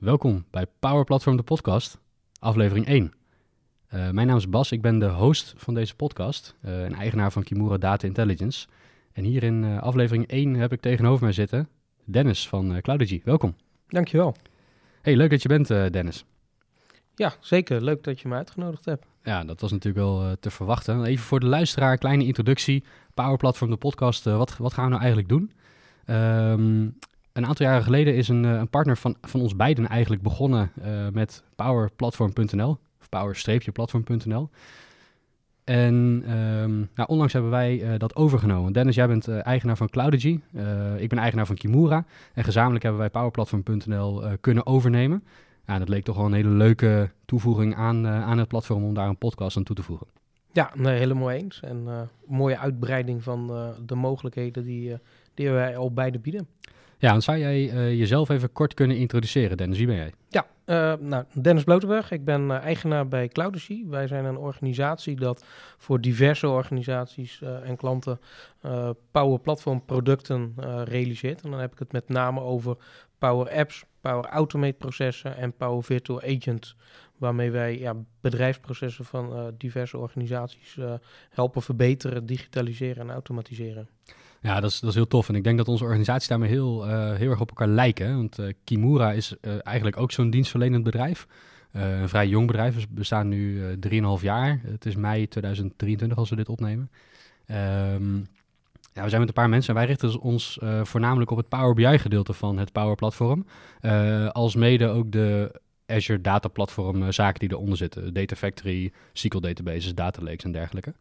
Welkom bij Power Platform de podcast, aflevering 1. Uh, mijn naam is Bas, ik ben de host van deze podcast uh, en eigenaar van Kimura Data Intelligence. En hier in uh, aflevering 1 heb ik tegenover mij zitten Dennis van uh, Cloudigy. Welkom. Dankjewel. Hey, leuk dat je bent, Dennis. Ja, zeker. Leuk dat je me uitgenodigd hebt. Ja, dat was natuurlijk wel te verwachten. Even voor de luisteraar, kleine introductie. Power Platform de podcast, wat, wat gaan we nou eigenlijk doen? Um, een aantal jaren geleden is een, een, partner van, van ons beiden eigenlijk begonnen uh, met powerplatform.nl, of power-platform.nl. En um, nou, onlangs hebben wij uh, dat overgenomen. Dennis, jij bent eigenaar van Cloudigy. ik ben eigenaar van Kimura. En gezamenlijk hebben wij powerplatform.nl kunnen overnemen. Ja, dat leek toch wel een hele leuke toevoeging aan, aan het platform om daar een podcast aan toe te voegen. Ja, nee, helemaal eens. En mooie uitbreiding van de mogelijkheden die, die wij al beide bieden. Ja, dan zou jij uh, jezelf even kort kunnen introduceren. Dennis, wie ben jij? Ja, uh, nou, Dennis Blotenberg. Ik ben uh, eigenaar bij Cloudacy. Wij zijn een organisatie dat voor diverse organisaties en klanten Power Platform producten realiseert. En dan heb ik het met name over Power Apps, Power Automate processen en Power Virtual Agent. Waarmee wij ja, bedrijfsprocessen van diverse organisaties helpen verbeteren, digitaliseren en automatiseren. Ja, dat is, dat is heel tof. En ik denk dat onze organisaties daarmee heel, uh, heel erg op elkaar lijken. Want uh, Kimura is uh, eigenlijk ook zo'n dienstverlenend bedrijf. een vrij jong bedrijf. We bestaan nu 3,5 jaar. Het is mei 2023 als we dit opnemen. Um, ja, we zijn met een paar mensen en wij richten ons voornamelijk op het Power BI gedeelte van het Power Platform. als mede ook de Azure Data Platform uh, zaken die eronder zitten. Data Factory, SQL databases, data lakes en dergelijke.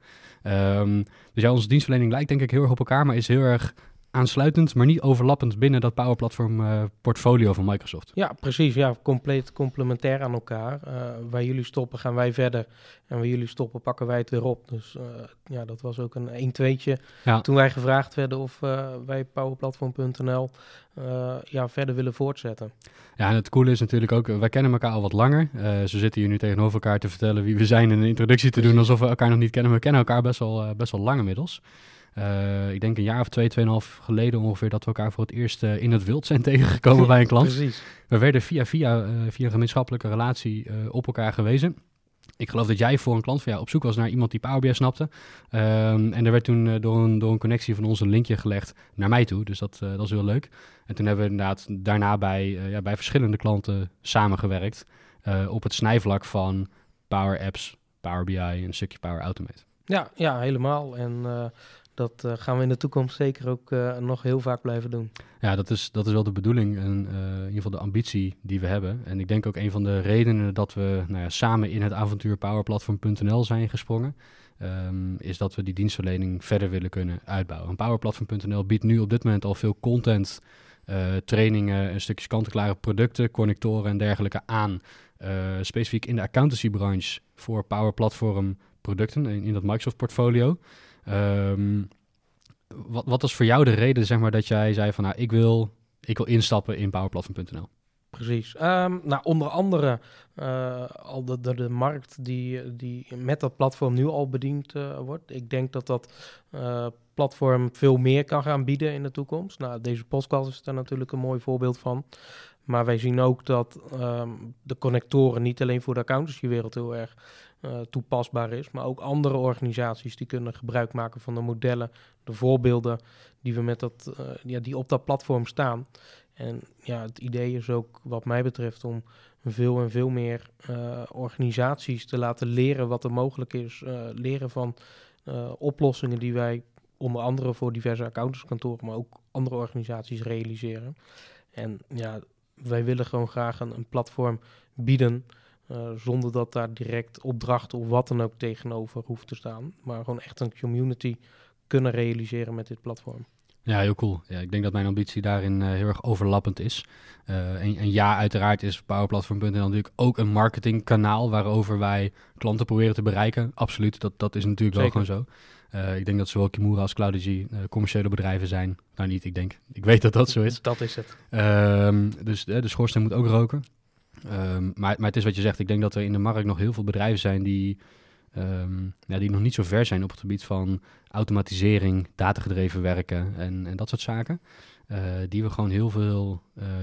Um, dus ja, onze dienstverlening lijkt denk ik heel erg op elkaar, maar is heel erg aansluitend, maar niet overlappend binnen dat Power Platform uh, portfolio van Microsoft. Ja, precies. Ja, compleet complementair aan elkaar. Uh, waar jullie stoppen, gaan wij verder. En waar jullie stoppen, pakken wij het weer op. Dus uh, ja, dat was ook een 1-2'tje ja. toen wij gevraagd werden of wij powerplatform.nl ja, verder willen voortzetten. Ja, en het coole is natuurlijk ook, wij kennen elkaar al wat langer. ze zitten hier nu tegenover elkaar te vertellen wie we zijn en een introductie te doen alsof we elkaar nog niet kennen. We kennen elkaar best wel, best wel lang inmiddels. Uh, ik denk een jaar of twee, tweeënhalf geleden ongeveer dat we elkaar voor het eerst uh, in het wild zijn tegengekomen bij een klant. Precies. We werden via, via, uh, via een gemeenschappelijke relatie op elkaar gewezen. Ik geloof dat jij voor een klant van jou op zoek was naar iemand die Power BI snapte. Um, en er werd toen door, een, door een connectie van ons een linkje gelegd naar mij toe. Dus dat, dat is heel leuk. En toen hebben we inderdaad daarna bij, ja, bij verschillende klanten samengewerkt. op het snijvlak van Power Apps, Power BI en een stukje Power Automate. Ja, ja helemaal. En dat uh, gaan we in de toekomst zeker ook uh, nog heel vaak blijven doen. Ja, dat is, dat is wel de bedoeling en uh, in ieder geval de ambitie die we hebben. En ik denk ook een van de redenen dat we nou ja, samen in het avontuur powerplatform.nl zijn gesprongen, um, is dat we die dienstverlening verder willen kunnen uitbouwen. En powerplatform.nl biedt nu op dit moment al veel content, trainingen, een stukjes kant-en-klare producten, connectoren en dergelijke aan. specifiek in de accountancybranche voor Power Platform producten in, in dat Microsoft portfolio. Um, wat, wat was voor jou de reden zeg maar, dat jij zei van nou, ik wil, ik wil instappen in powerplatform.nl? Precies. Um, nou, onder andere uh, al de, de, markt die, die met dat platform nu al bediend uh, wordt. Ik denk dat dat uh, platform veel meer kan gaan bieden in de toekomst. Nou, deze podcast is daar natuurlijk een mooi voorbeeld van. Maar wij zien ook dat um, de connectoren niet alleen voor de accountancywereld heel erg uh, toepasbaar is. Maar ook andere organisaties die kunnen gebruik maken van de modellen, de voorbeelden die, we met dat, uh, ja, die op dat platform staan. En ja, het idee is ook, wat mij betreft, om veel en veel meer uh, organisaties te laten leren wat er mogelijk is. leren van oplossingen die wij onder andere voor diverse accountantskantoren, maar ook andere organisaties realiseren. En ja, wij willen gewoon graag een platform bieden uh, zonder dat daar direct opdrachten of wat dan ook tegenover hoeft te staan. Maar gewoon echt een community kunnen realiseren met dit platform. Ja, heel cool. Ja, ik denk dat mijn ambitie daarin uh, heel erg overlappend is. Uh, en, en, ja, uiteraard is PowerPlatform.nl natuurlijk ook een marketingkanaal waarover wij klanten proberen te bereiken. Absoluut, dat, dat is natuurlijk Zeker. wel gewoon zo. ik denk dat zowel Kimura als Cloudigy commerciële bedrijven zijn. Nou niet, ik denk. Ik weet dat dat zo is. Dat is het. Ehm, dus de schoorsteen moet ook roken. Um, maar, maar het is wat je zegt. Ik denk dat er in de markt nog heel veel bedrijven zijn die, ja, die nog niet zo ver zijn op het gebied van automatisering, datagedreven werken en, en dat soort zaken. die we gewoon heel veel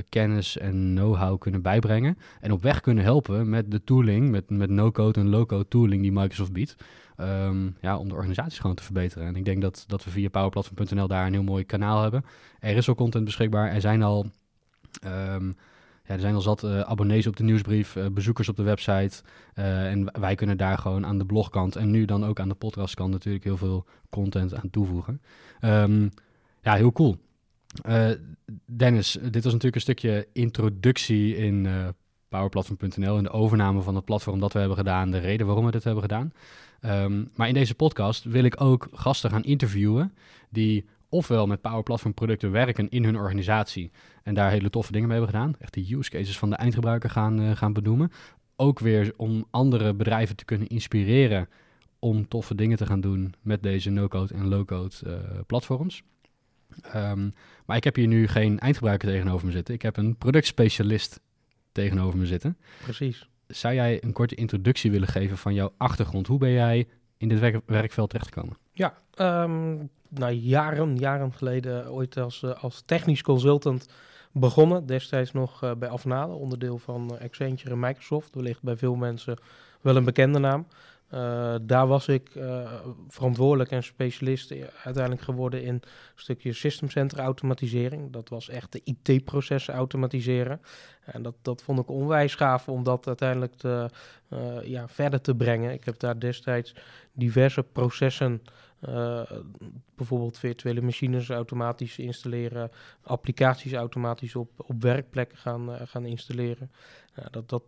kennis en know-how kunnen bijbrengen. En op weg kunnen helpen met de tooling, met, met no-code en low-code tooling die Microsoft biedt. Ehm, ja, om de organisaties gewoon te verbeteren. En ik denk dat, dat we via powerplatform.nl daar een heel mooi kanaal hebben. Er is al content beschikbaar. Er zijn al, ehm, er zijn al zat uh, abonnees op de nieuwsbrief, uh, bezoekers op de website. Uh, en wij kunnen daar gewoon aan de blogkant en nu dan ook aan de podcastkant natuurlijk heel veel content aan toevoegen. Um, ja, heel cool. Dennis, dit was natuurlijk een stukje introductie in powerplatform.nl en de overname van het platform dat we hebben gedaan, de reden waarom we dit hebben gedaan. Ehm, maar in deze podcast wil ik ook gasten gaan interviewen die ofwel met Power Platform producten werken in hun organisatie en daar hele toffe dingen mee hebben gedaan. Echt de use cases van de eindgebruiker gaan, uh, gaan benoemen. Ook weer om andere bedrijven te kunnen inspireren om toffe dingen te gaan doen met deze no-code en low-code uh, platforms. Um, maar ik heb hier nu geen eindgebruiker tegenover me zitten. Ik heb een productspecialist tegenover me zitten. Precies zou jij een korte introductie willen geven van jouw achtergrond? Hoe ben jij in dit werk, werkveld terechtgekomen? Ja, um, jaren, jaren geleden ooit als, uh, als technisch consultant begonnen. Destijds nog uh, bij Afnale, onderdeel van uh, Accenture en Microsoft. Wellicht bij veel mensen wel een bekende naam. Daar was ik verantwoordelijk en specialist uiteindelijk geworden in een stukje systemcenter automatisering. Dat was echt de IT-processen automatiseren. En dat, dat vond ik onwijs gaaf om dat uiteindelijk te, ja, verder te brengen. Ik heb daar destijds diverse processen, bijvoorbeeld virtuele machines automatisch installeren, applicaties automatisch op, op werkplekken gaan, gaan installeren. dat, dat,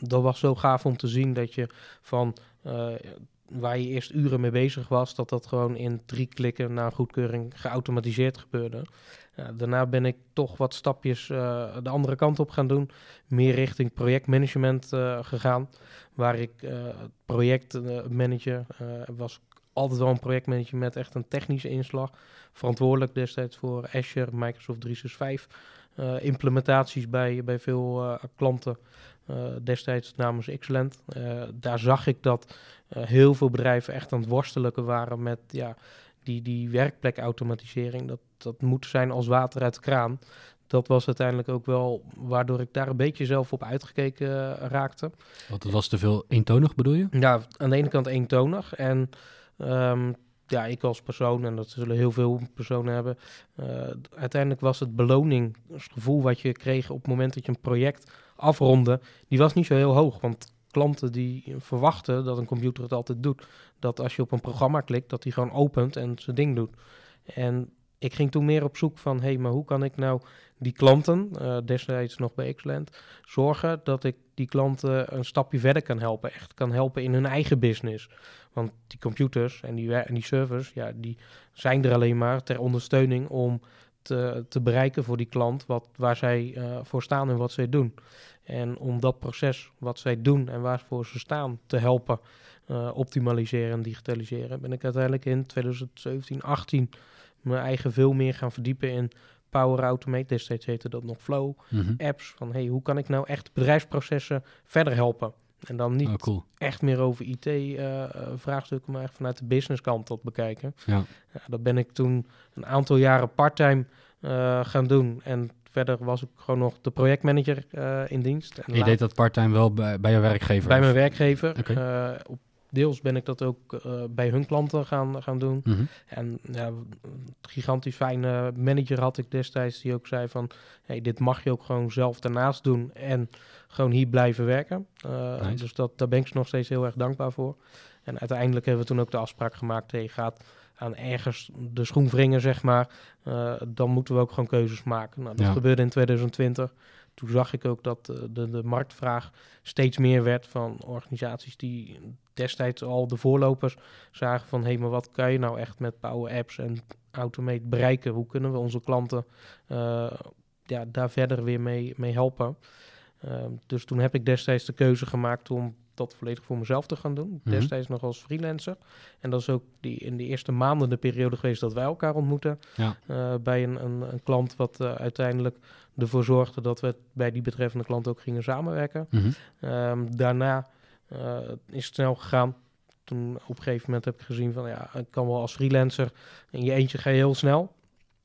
dat was zo gaaf om te zien dat je van uh, waar je eerst uren mee bezig was, dat dat gewoon in drie klikken na goedkeuring geautomatiseerd gebeurde. daarna ben ik toch wat stapjes de andere kant op gaan doen, meer richting projectmanagement gegaan, waar ik projectmanager was altijd wel een projectmanager met echt een technische inslag, verantwoordelijk destijds voor Azure, Microsoft 365 implementaties bij, bij veel klanten. Uh, destijds namens. Uh, daar zag ik dat heel veel bedrijven echt aan het worstelen waren met ja, die, die werkplekautomatisering. Dat, dat moet zijn als water uit de kraan. Dat was uiteindelijk ook wel waardoor ik daar een beetje zelf op uitgekeken raakte. Want het was te veel eentonig bedoel je? Ja, aan de ene kant eentonig. En um, ja, ik als persoon, en dat zullen heel veel personen hebben, uh, uiteindelijk was het beloning, het gevoel wat je kreeg op het moment dat je een project afronde, die was niet zo heel hoog. Want klanten die verwachten dat een computer het altijd doet. Dat als je op een programma klikt, dat hij gewoon opent en zijn ding doet. En ik ging toen meer op zoek van, hé, hey, maar hoe kan ik nou die klanten, uh, destijds nog bij Xland, zorgen dat ik die klanten een stapje verder kan helpen. Echt kan helpen in hun eigen business. Want die computers en die, en die servers, ja, die zijn er alleen maar ter ondersteuning om te, te bereiken voor die klant, wat, waar zij uh, voor staan en wat zij doen. En om dat proces wat zij doen en waarvoor ze staan te helpen uh, optimaliseren en digitaliseren, ben ik uiteindelijk in 2017, 18 mijn eigen veel meer gaan verdiepen in Power Automate. Destijds heette dat nog Flow. Mm -hmm. Apps van hey, hoe kan ik nou echt bedrijfsprocessen verder helpen? En dan niet oh, cool. echt meer over IT-vraagstukken, uh, maar echt vanuit de businesskant dat bekijken. Ja. ja. dat ben ik toen een aantal jaren parttime uh, gaan doen. En verder was ik gewoon nog de projectmanager uh, in dienst. En je deed dat parttime wel bij, bij je werkgever? Bij mijn werkgever. Okay. op deels ben ik dat ook uh, bij hun klanten gaan, gaan doen. Mm -hmm. En ja, een gigantisch fijne manager had ik destijds die ook zei van... Hey, dit mag je ook gewoon zelf daarnaast doen en gewoon hier blijven werken. Uh, nice. Dus dat, daar ben ik nog steeds heel erg dankbaar voor. En uiteindelijk hebben we toen ook de afspraak gemaakt... Hey, gaat aan ergens de schoen wringen, zeg maar... Uh, dan moeten we ook gewoon keuzes maken. Nou, dat ja. gebeurde in 2020 toen zag ik ook dat de, de, marktvraag steeds meer werd van organisaties die destijds al de voorlopers zagen van hé, hey, maar wat kan je nou echt met Power Apps en Automate bereiken? Hoe kunnen we onze klanten uh, ja, daar verder weer mee, mee helpen? Uh, dus toen heb ik destijds de keuze gemaakt om dat volledig voor mezelf te gaan doen. Mm -hmm. Destijds nog als freelancer. En dat is ook die, in de eerste maanden de periode geweest dat wij elkaar ontmoeten. Ja. Uh, bij een, een, een, klant wat uh, uiteindelijk ervoor zorgde dat we bij die betreffende klant ook gingen samenwerken. Mm -hmm. um, daarna is het snel gegaan. Toen op een gegeven moment heb ik gezien van ja, ik kan wel als freelancer in je eentje ga je heel snel,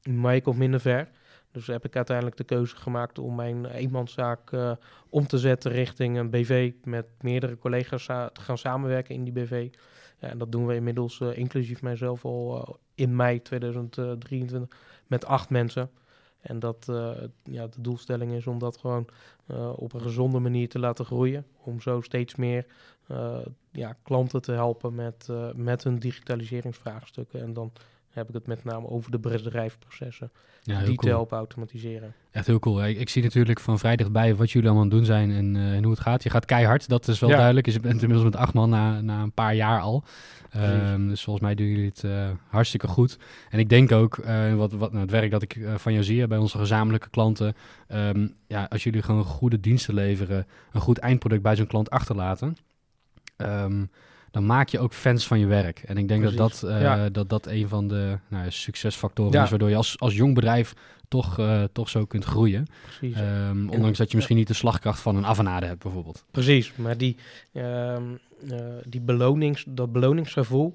maar je komt minder ver. Dus heb ik uiteindelijk de keuze gemaakt om mijn eenmanszaak uh, om te zetten richting een BV met meerdere collega's te gaan samenwerken in die BV. Ja, en dat doen we inmiddels uh, inclusief mijzelf al in mei 2023 met acht mensen. En dat ja, de doelstelling is om dat gewoon op een gezonde manier te laten groeien. Om zo steeds meer ja, klanten te helpen met, met hun digitaliseringsvraagstukken. En dan heb ik het met name over de bedrijfsprocessen. Ja, die te helpen automatiseren. Echt heel cool. Ik, ik, zie natuurlijk van vrij dichtbij wat jullie allemaal aan het doen zijn en, uh, en hoe het gaat. Je gaat keihard, dat is wel duidelijk. Je bent inmiddels met acht man na, na een paar jaar al. Um, dus volgens mij doen jullie het uh, hartstikke goed. En ik denk ook, uh, wat, wat nou, het werk dat ik van jou zie bij onze gezamenlijke klanten. Um, ja, als jullie gewoon goede diensten leveren, een goed eindproduct bij zo'n klant achterlaten. Um, dan maak je ook fans van je werk. En ik denk dat dat, uh, dat dat een van de nou, succesfactoren is, waardoor je als, als jong bedrijf toch, uh, toch zo kunt groeien. Precies. Um, ondanks dat je misschien niet de slagkracht van een Avanade hebt, bijvoorbeeld. Precies, maar die, um, uh, die belonings, dat beloningsgevoel,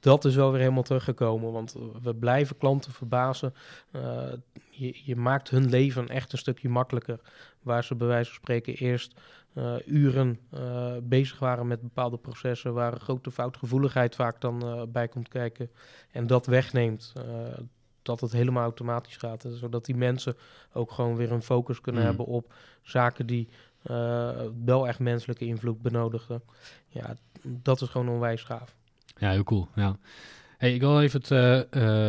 dat is wel weer helemaal teruggekomen. Want we blijven klanten verbazen. je, je maakt hun leven echt een stukje makkelijker. Waar ze bij wijze van spreken eerst uh, uren uh, bezig waren met bepaalde processen waar een grote foutgevoeligheid vaak dan uh, bij komt kijken en dat wegneemt, dat het helemaal automatisch gaat. zodat die mensen ook gewoon weer een focus kunnen mm. hebben op zaken die wel echt menselijke invloed benodigen. Ja, dat is gewoon onwijs gaaf. Ja, heel cool. Ja. Hey, ik wil even het, uh, uh,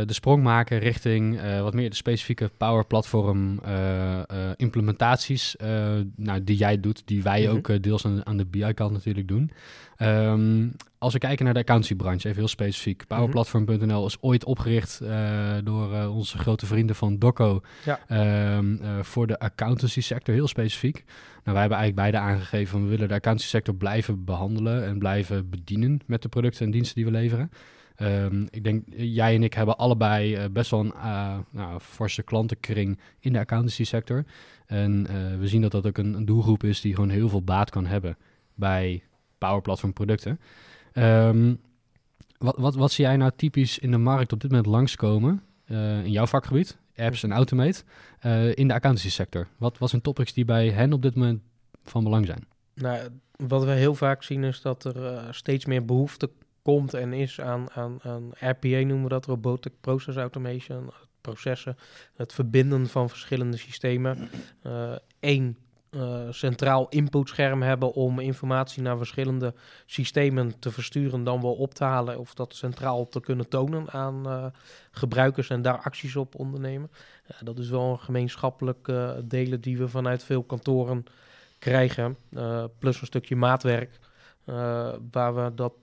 de sprong maken richting uh, wat meer de specifieke Power Platform implementaties nou, die jij doet, die wij mm -hmm. ook deels aan, aan de BI-kant natuurlijk doen. Um, als we kijken naar de accountancy-branche, even heel specifiek. Mhm. Powerplatform.nl is ooit opgericht door onze grote vrienden van Doco ja. um, voor de accountancy-sector, heel specifiek. Nou, wij hebben eigenlijk beide aangegeven, we willen de accountancy-sector blijven behandelen en blijven bedienen met de producten en diensten die we leveren. Um, ik denk, jij en ik hebben allebei uh, best wel een uh, nou, forse klantenkring in de accountancy sector. En uh, we zien dat dat ook een, een, doelgroep is die gewoon heel veel baat kan hebben bij Power Platform producten. Um, wat, wat, wat zie jij nou typisch in de markt op dit moment langskomen in jouw vakgebied, apps en automate, in de accountancy sector? Wat, wat zijn topics die bij hen op dit moment van belang zijn? Nou, wat we heel vaak zien is dat er steeds meer behoefte komt en is aan, aan, aan RPA noemen we dat, Robotic Process Automation, processen, het verbinden van verschillende systemen. Eén uh, uh, centraal inputscherm hebben om informatie naar verschillende systemen te versturen, dan wel op te halen of dat centraal te kunnen tonen aan uh, gebruikers en daar acties op ondernemen. dat is wel een gemeenschappelijk delen die we vanuit veel kantoren krijgen, plus een stukje maatwerk. waar we dat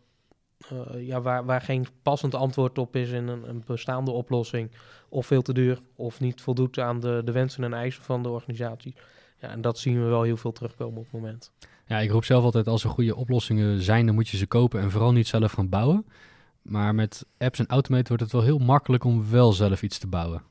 uh, ja, waar, waar geen passend antwoord op is in een, een, bestaande oplossing, of veel te duur, of niet voldoet aan de, de wensen en eisen van de organisatie. Ja, en dat zien we wel heel veel terugkomen op het moment. Ja, ik roep zelf altijd, als er goede oplossingen zijn, dan moet je ze kopen en vooral niet zelf gaan bouwen. Maar met apps en automate wordt het wel heel makkelijk om wel zelf iets te bouwen.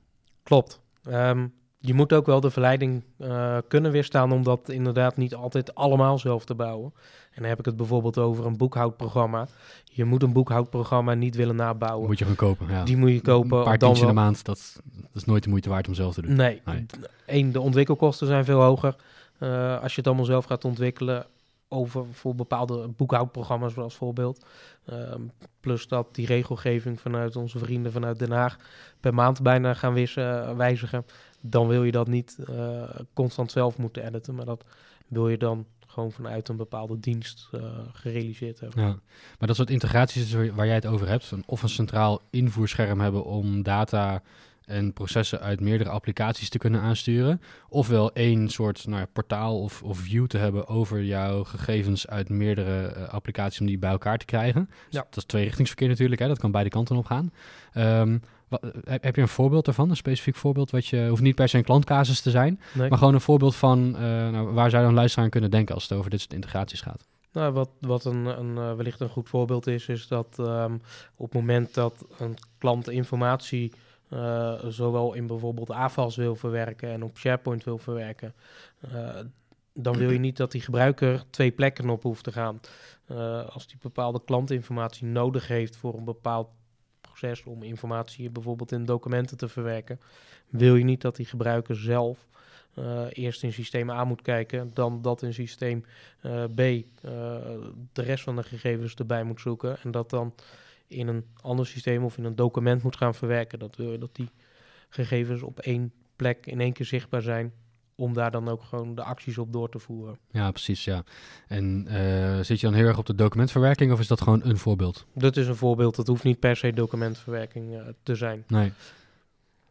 Klopt. Um, je moet ook wel de verleiding uh, kunnen weerstaan om dat inderdaad niet altijd allemaal zelf te bouwen. En dan heb ik het bijvoorbeeld over een boekhoudprogramma. Je moet een boekhoudprogramma niet willen nabouwen. Moet je gaan kopen, ja. Die moet je kopen. Een paar tientjes in de maand, dat, dat, is nooit de moeite waard om zelf te doen. Nee. Eén, de ontwikkelkosten zijn veel hoger. Uh, als je het allemaal zelf gaat ontwikkelen over voor bepaalde boekhoudprogramma's zoals voorbeeld. Um, plus dat die regelgeving vanuit onze vrienden vanuit Den Haag per maand bijna gaan wissen, wijzigen dan wil je dat niet uh, constant zelf moeten editen, maar dat wil je dan gewoon vanuit een bepaalde dienst uh, gerealiseerd hebben. Ja, maar dat soort integraties waar jij het over hebt, of een centraal invoerscherm hebben om data en processen uit meerdere applicaties te kunnen aansturen. Ofwel één soort nou portaal of, of, view te hebben over jouw gegevens uit meerdere uh, applicaties om die bij elkaar te krijgen. Dus ja. Dat is tweerichtingsverkeer natuurlijk, hè? dat kan beide kanten op gaan. Um, heb je een voorbeeld daarvan? Een specifiek voorbeeld? Wat je hoeft niet per se een klantcasus te zijn, maar gewoon een voorbeeld van uh, nou, waar zou dan luisteraar aan kunnen denken als het over dit soort integraties gaat? Nou, wat, wat een, een, uh, wellicht een goed voorbeeld is, is dat um, op het moment dat een klant informatie uh, zowel in bijvoorbeeld AFAS wil verwerken en op SharePoint wil verwerken, dan wil je niet dat die gebruiker twee plekken op hoeft te gaan. als die bepaalde klantinformatie nodig heeft voor een bepaald proces om informatie bijvoorbeeld in documenten te verwerken, wil je niet dat die gebruiker zelf uh, eerst in systeem A moet kijken, dan dat in systeem uh, B uh, de rest van de gegevens erbij moet zoeken en dat dan in een ander systeem of in een document moet gaan verwerken. Dat wil je dat die gegevens op één plek in één keer zichtbaar zijn om daar dan ook gewoon de acties op door te voeren. Ja, precies, ja. En zit je dan heel erg op de documentverwerking of is dat gewoon een voorbeeld? Dat is een voorbeeld, dat hoeft niet per se documentverwerking te zijn. Nee.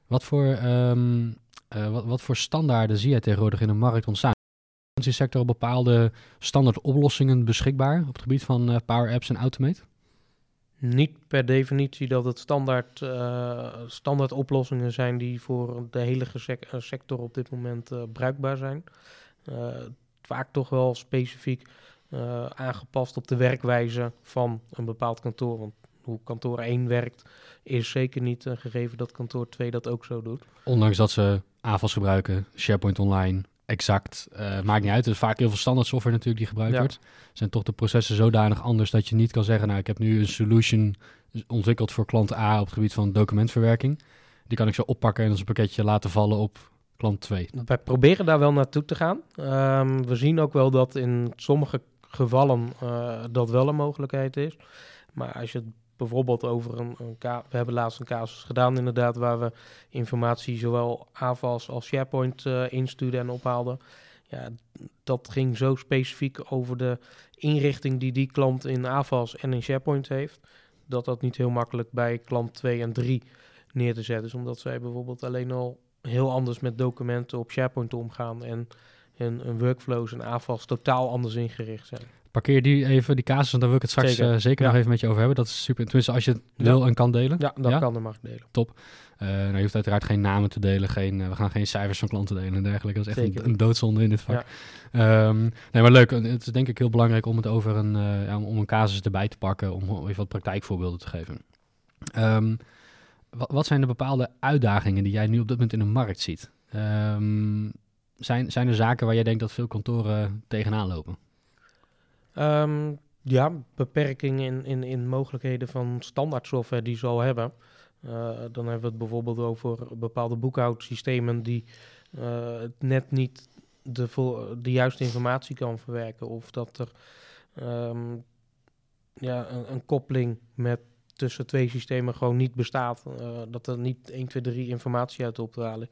Wat voor um, uh, wat, wat, voor standaarden zie jij tegenwoordig in de markt ontstaan? Is de sector bepaalde standaard oplossingen beschikbaar op het gebied van Power Apps en Automate? Niet per definitie dat het standaard, uh, standaard oplossingen zijn die voor de hele sector op dit moment bruikbaar zijn. vaak toch wel specifiek aangepast op de werkwijze van een bepaald kantoor. Want hoe kantoor 1 werkt, is zeker niet gegeven dat kantoor 2 dat ook zo doet. Ondanks dat ze AVAS gebruiken, SharePoint Online, exact. Uh, maakt niet uit. Er is vaak heel veel standaard software natuurlijk die gebruikt wordt. Zijn toch de processen zodanig anders dat je niet kan zeggen... nou, ik heb nu een solution ontwikkeld voor klant A op het gebied van documentverwerking. Die kan ik zo oppakken en als een pakketje laten vallen op klant 2. Wij proberen daar wel naartoe te gaan. Um, we zien ook wel dat in sommige gevallen uh, dat wel een mogelijkheid is. Maar als je het bijvoorbeeld over een, een we hebben laatst een casus gedaan inderdaad waar we informatie zowel AVAS als SharePoint uh, instuurden en ophaalden. Ja, dat ging zo specifiek over de inrichting die die klant in AVAS en in SharePoint heeft, dat dat niet heel makkelijk bij klant 2 en 3 neer te zetten is, omdat zij bijvoorbeeld alleen al heel anders met documenten op SharePoint omgaan en hun, workflows en AVAS totaal anders ingericht zijn. Parkeer die even, die casus, en daar wil ik het straks zeker, uh, zeker nog even met je over hebben. Dat is super. Tenminste, als je het wil en kan delen. Ja, dat kan en mag delen. Top. Uh, nou, je hoeft uiteraard geen namen te delen. Geen, uh, we gaan geen cijfers van klanten delen en dergelijke. Dat is echt een, een, doodzonde in dit vak. Um, nee, maar leuk. Het is denk ik heel belangrijk om het over een, om een casus erbij te pakken. Om even wat praktijkvoorbeelden te geven. Um, wat, wat, zijn de bepaalde uitdagingen die jij nu op dit moment in de markt ziet? Um, zijn, zijn er zaken waar jij denkt dat veel kantoren tegenaan lopen? Um, ja, beperkingen in, in, in mogelijkheden van standaard software die ze al hebben. Uh, dan hebben we het bijvoorbeeld over bepaalde boekhoudsystemen die uh, net niet de, de juiste informatie kan verwerken. Of dat er um, ja, een, koppeling met tussen twee systemen gewoon niet bestaat. Uh, dat er niet 1, 2, 3 informatie uit op te.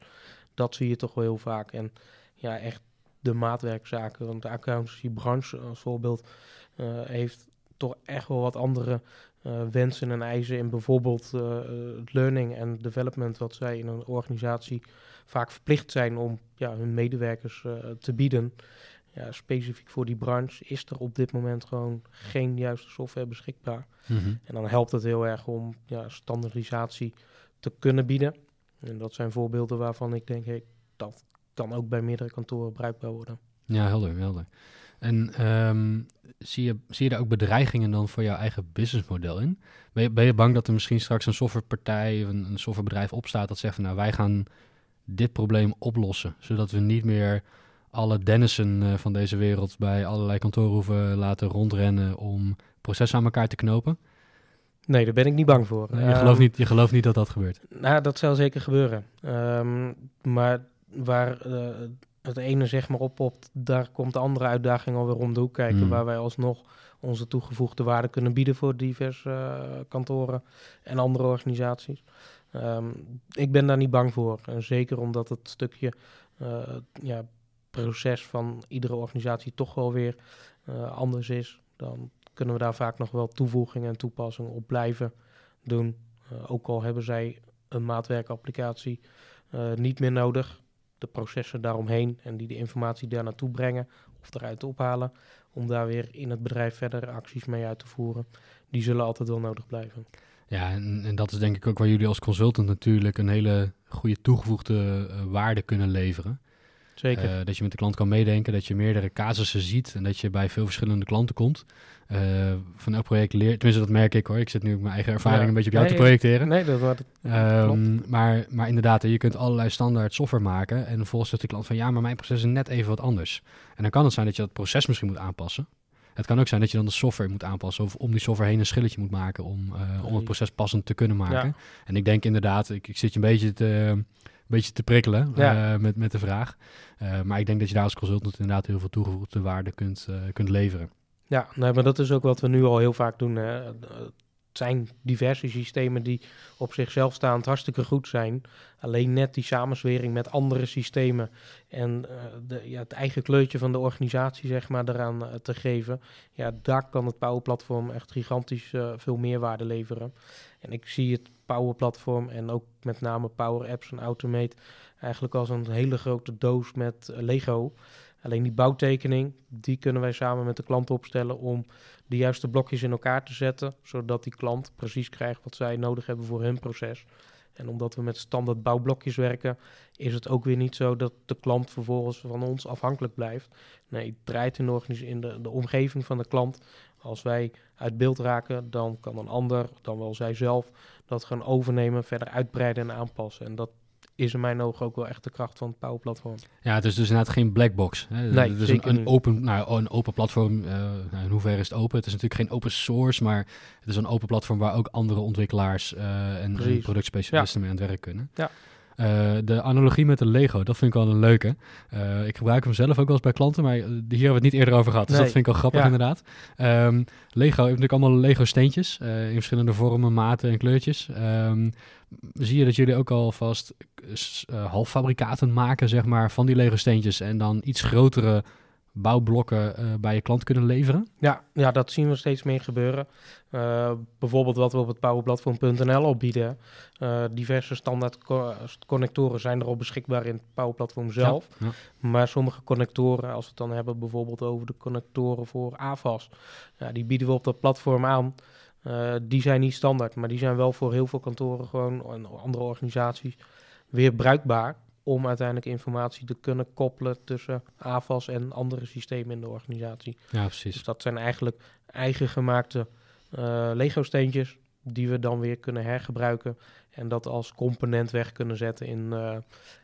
Dat zie je toch wel heel vaak. En ja, echt de maatwerkzaken. Want de accountancy-branche als voorbeeld uh, heeft toch echt wel wat andere uh, wensen en eisen in bijvoorbeeld uh, het learning en development, wat zij in een organisatie vaak verplicht zijn om ja, hun medewerkers te bieden. Ja, specifiek voor die branche is er op dit moment gewoon geen juiste software beschikbaar. Mm -hmm. En dan helpt het heel erg om ja, standaardisatie te kunnen bieden. En dat zijn voorbeelden waarvan ik denk, hey, dat kan ook bij meerdere kantoren bruikbaar worden. Ja, helder, helder. En um, zie, je, zie je daar ook bedreigingen dan voor jouw eigen businessmodel in? Ben je, ben je bang dat er misschien straks een softwarepartij, een, een softwarebedrijf opstaat dat zegt van nou wij gaan dit probleem oplossen, zodat we niet meer alle Dennissen uh, van deze wereld bij allerlei kantoren hoeven laten rondrennen om processen aan elkaar te knopen? Nee, daar ben ik niet bang voor. je, gelooft ehm, niet, je gelooft niet dat dat gebeurt? Nou, dat zal zeker gebeuren. Um, maar waar uh, het ene zeg maar oppopt, daar komt de andere uitdaging alweer om de hoek kijken. Hmm. Waar wij alsnog onze toegevoegde waarde kunnen bieden voor diverse uh, kantoren en andere organisaties. Um, ik ben daar niet bang voor. En zeker omdat het stukje uh, ja, proces van iedere organisatie toch wel weer anders is. Dan kunnen we daar vaak nog wel toevoegingen en toepassingen op blijven doen. ook al hebben zij een maatwerkapplicatie niet meer nodig de processen daaromheen en die de informatie daar naartoe brengen of eruit ophalen, om daar weer in het bedrijf verder acties mee uit te voeren, die zullen altijd wel nodig blijven. Ja, en, en dat is denk ik ook waar jullie als consultant natuurlijk een hele goede toegevoegde uh, waarde kunnen leveren. Zeker. Uh, dat je met de klant kan meedenken, dat je meerdere casussen ziet en dat je bij veel verschillende klanten komt. Uh, van elk project leert, tenminste dat merk ik hoor. Ik zit nu ook mijn eigen ervaring een beetje op jou te projecteren. Nee, dat wordt um, maar, maar inderdaad, je kunt allerlei standaard software maken en vervolgens zegt de klant van ja, maar mijn proces is net even wat anders. En dan kan het zijn dat je dat proces misschien moet aanpassen. Het kan ook zijn dat je dan de software moet aanpassen of om die software heen een schilletje moet maken om, uh, om het proces passend te kunnen maken. En ik denk inderdaad, ik, ik zit je een beetje te, beetje te prikkelen uh, met, met de vraag. Uh, maar ik denk dat je daar als consultant inderdaad heel veel toegevoegde waarde kunt, kunt leveren. Ja, nee, maar dat is ook wat we nu al heel vaak doen. Hè zijn diverse systemen die op zichzelf staand hartstikke goed zijn. Alleen net die samenswering met andere systemen en uh, de, ja, het eigen kleurtje van de organisatie zeg maar eraan uh, te geven. Ja, daar kan het Power Platform echt gigantisch uh, veel meerwaarde leveren. En ik zie het Power Platform en ook met name Power Apps en Automate eigenlijk als een hele grote doos met Lego. Alleen die bouwtekening, die kunnen wij samen met de klant opstellen om de juiste blokjes in elkaar te zetten, zodat die klant precies krijgt wat zij nodig hebben voor hun proces. En omdat we met standaard bouwblokjes werken, is het ook weer niet zo dat de klant vervolgens van ons afhankelijk blijft. Nee, het draait in, de, in de omgeving van de klant. Als wij uit beeld raken, dan kan een ander, dan wel zij zelf, dat gaan overnemen, verder uitbreiden en aanpassen. En dat is in mijn ogen ook wel echt de kracht van het Power Platform. Ja, het is dus inderdaad geen black box. Hè? Nee, het is een, een, open, nou, een open platform. Uh, nou, in hoeverre is het open? Het is natuurlijk geen open source, maar het is een open platform waar ook andere ontwikkelaars uh, en, en productspecialisten mee aan het werk kunnen. Ja. Uh, de analogie met de Lego, dat vind ik wel een leuke. Uh, ik gebruik hem zelf ook wel eens bij klanten, maar hier hebben we het niet eerder over gehad. Dus nee. dat vind ik wel grappig ja. inderdaad. Um, Lego heeft natuurlijk allemaal Lego steentjes uh, in verschillende vormen, maten en kleurtjes. Um, zie je dat jullie ook alvast halffabrikaten maken, zeg maar, van die Lego steentjes en dan iets grotere bouwblokken uh, bij je klant kunnen leveren? Ja, ja, dat zien we steeds meer gebeuren. Uh, bijvoorbeeld wat we op het powerplatform.nl opbieden. Uh, diverse standaard co connectoren zijn er al beschikbaar in het Powerplatform zelf. Ja, ja. Maar sommige connectoren, als we het dan hebben bijvoorbeeld over de connectoren voor AVAS, ja, die bieden we op dat platform aan. die zijn niet standaard, maar die zijn wel voor heel veel kantoren gewoon en andere organisaties weer bruikbaar om uiteindelijk informatie te kunnen koppelen tussen AFAS en andere systemen in de organisatie. Ja, precies. Dus dat zijn eigenlijk eigen gemaakte uh, Lego-steentjes die we dan weer kunnen hergebruiken en dat als component weg kunnen zetten in, uh,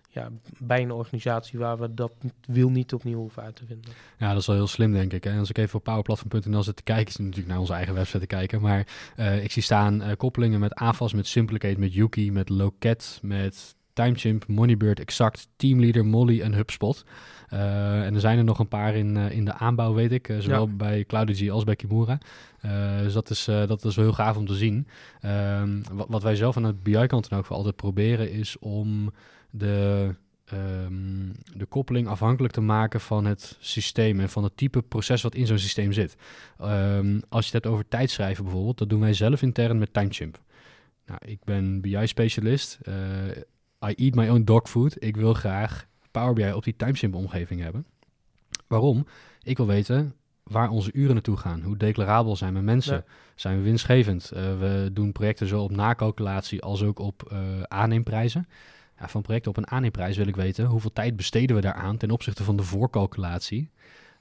ja, bij een organisatie waar we dat wiel niet opnieuw hoeven uit te vinden. Ja, dat is wel heel slim, denk ik. En als ik even op powerplatform.nl zit te kijken, is natuurlijk naar onze eigen website te kijken. Maar uh, ik zie staan uh, koppelingen met AFAS, met Simplicate, met Yuki, met Locat, met Timechimp, Moneybird, Exact, Teamleader, Molly en HubSpot. Uh, en er zijn er nog een paar in, uh, in de aanbouw, weet ik. Uh, zowel ja. bij Cloudigy als bij Kimura. dus dat is, dat is wel heel gaaf om te zien. Ehm, wat, wat, wij zelf aan het BI-kant dan ook altijd proberen is om de, um, de koppeling afhankelijk te maken van het systeem en van het type proces wat in zo'n systeem zit. Um, als je het hebt over tijdschrijven bijvoorbeeld, dat doen wij zelf intern met Timechimp. Nou, ik ben BI-specialist. I eat my own dog food. Ik wil graag Power BI op die timestamp omgeving hebben. Waarom? Ik wil weten waar onze uren naartoe gaan. Hoe declarabel zijn mijn mensen? Ja. Zijn we winstgevend? Uh, we doen projecten zo op nakalculatie als ook op uh, aanneemprijzen. Ja, van projecten op een aanneemprijs wil ik weten hoeveel tijd besteden we daaraan ten opzichte van de voorcalculatie.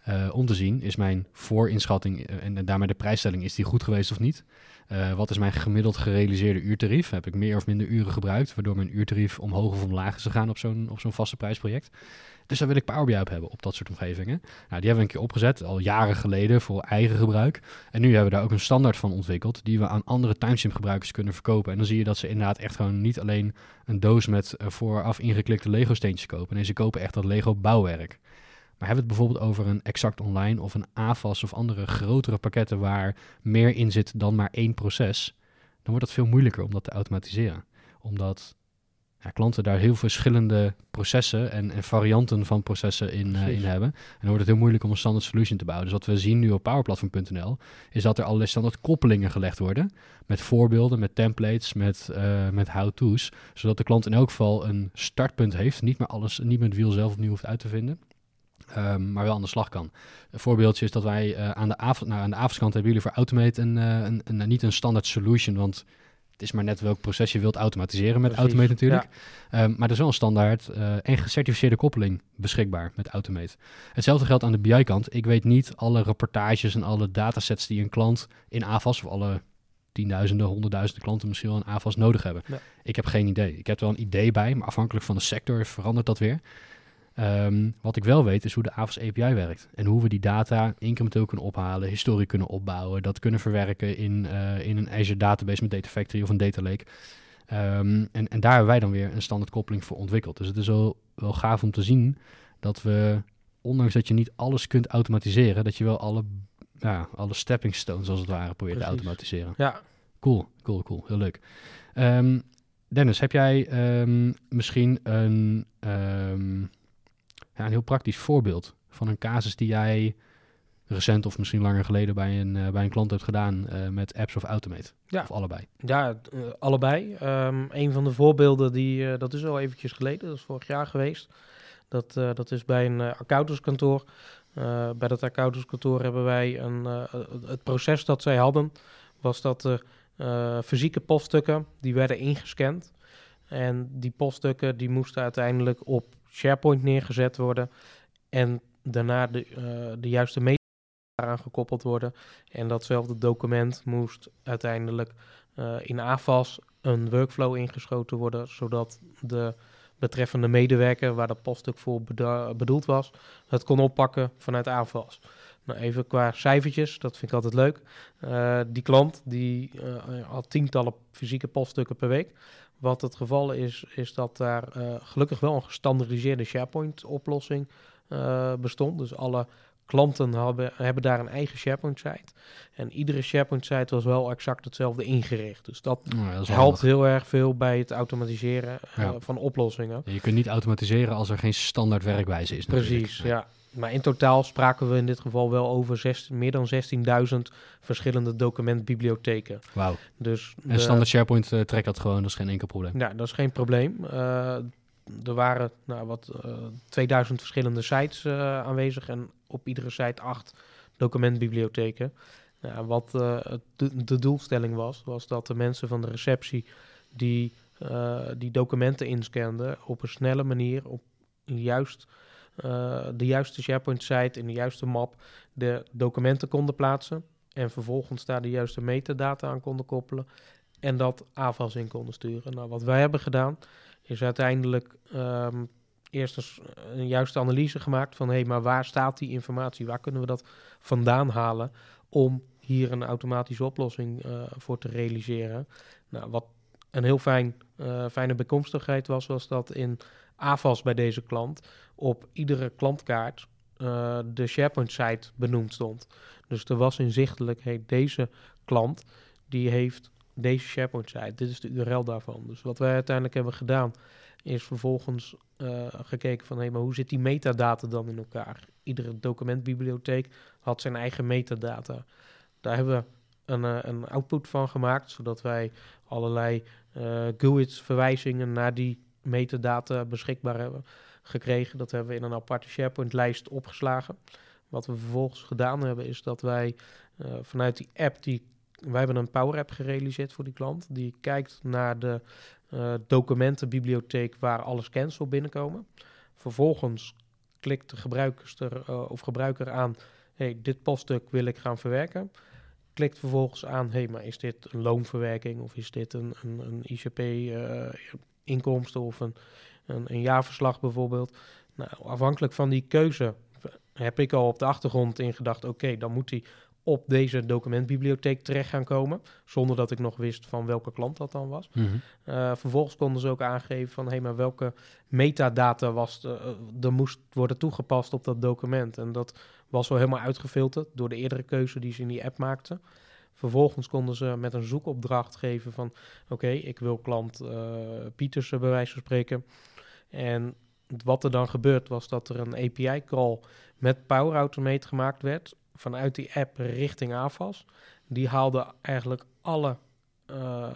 Uh, om te zien, is mijn voorinschatting en daarmee de prijsstelling, is die goed geweest of niet? Uh, wat is mijn gemiddeld gerealiseerde uurtarief? Heb ik meer of minder uren gebruikt, waardoor mijn uurtarief omhoog of omlaag is gegaan op zo'n, zo'n vaste prijsproject? Dus daar wil ik Power BI op hebben, op dat soort omgevingen. Nou, die hebben we een keer opgezet, al jaren geleden, voor eigen gebruik. En nu hebben we daar ook een standaard van ontwikkeld, die we aan andere timestamp gebruikers kunnen verkopen. En dan zie je dat ze inderdaad echt gewoon niet alleen een doos met vooraf ingeklikte Lego steentjes kopen. Nee, ze kopen echt dat Lego bouwwerk. Maar hebben we het bijvoorbeeld over een Exact Online of een AFAS of andere grotere pakketten waar meer in zit dan maar één proces, dan wordt het veel moeilijker om dat te automatiseren. Omdat ja, klanten daar heel verschillende processen en, en varianten van processen in, uh, in hebben. En dan wordt het heel moeilijk om een standaard solution te bouwen. Dus wat we zien nu op powerplatform.nl is dat er allerlei standaard koppelingen gelegd worden. Met voorbeelden, met templates, met, uh, met how-to's. Zodat de klant in elk geval een startpunt heeft. Niet meer alles, niet meer het wiel zelf opnieuw hoeft uit te vinden. Um, maar wel aan de slag kan. Een voorbeeldje is dat wij uh, aan de avond, nou, aan de hebben jullie voor Automate een, uh, een, een, niet een standaard solution, want het is maar net welk proces je wilt automatiseren met Precies, Automate natuurlijk. Ja. Um, maar er is wel een standaard uh, en gecertificeerde koppeling beschikbaar met Automate. Hetzelfde geldt aan de BI-kant. Ik weet niet alle rapportages en alle datasets die een klant in AVAS of alle tienduizenden, honderdduizenden klanten misschien wel een AVAS nodig hebben. Ja. Ik heb geen idee. Ik heb er wel een idee bij, maar afhankelijk van de sector verandert dat weer. Ehm, wat ik wel weet is hoe de AVAS API werkt. En hoe we die data incrementeel kunnen ophalen, historie kunnen opbouwen, dat kunnen verwerken in, eh, in een Azure database met Data Factory of een Data Lake. Ehm, en, en daar hebben wij dan weer een standaard koppeling voor ontwikkeld. Dus het is wel, wel gaaf om te zien dat we, ondanks dat je niet alles kunt automatiseren, dat je wel alle, ja, alle stepping stones als het ware probeert te automatiseren. Ja, Cool, cool, cool. Heel leuk. Ehm, Dennis, heb jij misschien een, ja, een heel praktisch voorbeeld van een casus die jij recent of misschien langer geleden bij een, eh, bij een klant hebt gedaan eh, met apps of Automate? Ja. Of allebei? Ja, eh, allebei. Ehm een van de voorbeelden, die, dat is al eventjes geleden, dat is vorig jaar geweest. Dat, dat is bij een accountantskantoor. Bij dat accountantskantoor hebben wij een, het- proces dat zij hadden, was dat er fysieke poststukken, die werden ingescand. En die poststukken die moesten uiteindelijk op SharePoint neergezet worden. En daarna de, eh, de juiste metadata aan gekoppeld worden. En datzelfde document moest uiteindelijk eh, in AFAS een workflow ingeschoten worden, zodat de betreffende medewerker, waar dat poststuk voor bedoeld was, het kon oppakken vanuit AFAS. Nou, even qua cijfertjes, dat vind ik altijd leuk. Eh, die klant die eh, had tientallen fysieke poststukken per week. Wat het geval is, is dat daar eh, gelukkig wel een gestandardiseerde SharePoint-oplossing eh, bestond. Dus alle klanten hebben, hebben daar een eigen SharePoint-site. En iedere SharePoint-site was wel exact hetzelfde ingericht. Dus dat ja, dat is helpt handig. heel erg veel bij het automatiseren eh, van oplossingen. Je kunt niet automatiseren als er geen standaard werkwijze is. natuurlijk. Precies, ja. Maar in totaal spraken we in dit geval wel over zes, meer dan 16.000 verschillende documentbibliotheken. Wauw. Dus En de- standaard SharePoint eh, trekt dat gewoon, dat is geen enkel probleem. Ja, dat is geen probleem. Eh, er waren nou, wat, eh 2000 verschillende sites eh, aanwezig en op iedere site acht documentbibliotheken. Nou, wat eh, de, de doelstelling was, was dat de mensen van de receptie die eh, die documenten inscanden op een snelle manier, op juist, eh, de juiste SharePoint-site in de juiste map, de documenten konden plaatsen en vervolgens daar de juiste metadata aan konden koppelen en dat AVAS in konden sturen. Nou, wat wij hebben gedaan, is uiteindelijk ehm, eerst eens een juiste analyse gemaakt van hé, hey, maar waar staat die informatie? Waar kunnen we dat vandaan halen om hier een automatische oplossing eh, voor te realiseren? Nou, wat een heel fijn, eh, fijne bijkomstigheid was, was dat in AVAS bij deze klant op iedere klantkaart eh, de SharePoint-site benoemd stond. Dus er was inzichtelijk, hey, deze klant die heeft deze SharePoint-site. Dit is de URL daarvan. Dus wat wij uiteindelijk hebben gedaan, is vervolgens eh, gekeken van, hé, maar hoe zit die metadata dan in elkaar? Iedere documentbibliotheek had zijn eigen metadata. Daar hebben we een, eh, een output van gemaakt, zodat wij allerlei GUID-verwijzingen naar die metadata beschikbaar hebben gekregen. Dat hebben we in een aparte SharePoint-lijst opgeslagen. Wat we vervolgens gedaan hebben, is dat wij eh, vanuit die app die wij hebben een Power App gerealiseerd voor die klant. Die kijkt naar de eh, documentenbibliotheek waar alle scans binnenkomen. Vervolgens klikt de gebruiker, eh, of gebruiker aan, hey, dit poststuk wil ik gaan verwerken. Klikt vervolgens aan, hey, maar is dit een loonverwerking of is dit een, een, een ICP-inkomsten of een, een, een jaarverslag bijvoorbeeld. Nou, afhankelijk van die keuze heb ik al op de achtergrond ingedacht, oké, dan moet hij op deze documentbibliotheek terecht gaan komen, zonder dat ik nog wist van welke klant dat dan was. Mhm. Uh, vervolgens konden ze ook aangeven van, hé, hey, maar welke metadata was de, uh, er moest worden toegepast op dat document. En dat was wel helemaal uitgefilterd door de eerdere keuze die ze in die app maakten. Vervolgens konden ze met een zoekopdracht geven van, oké, ik wil klant uh, Pietersen bij wijze van spreken. En wat er dan gebeurt was dat er een API-call met Power Automate gemaakt werd vanuit die app richting AFAS. Die haalde eigenlijk alle uh,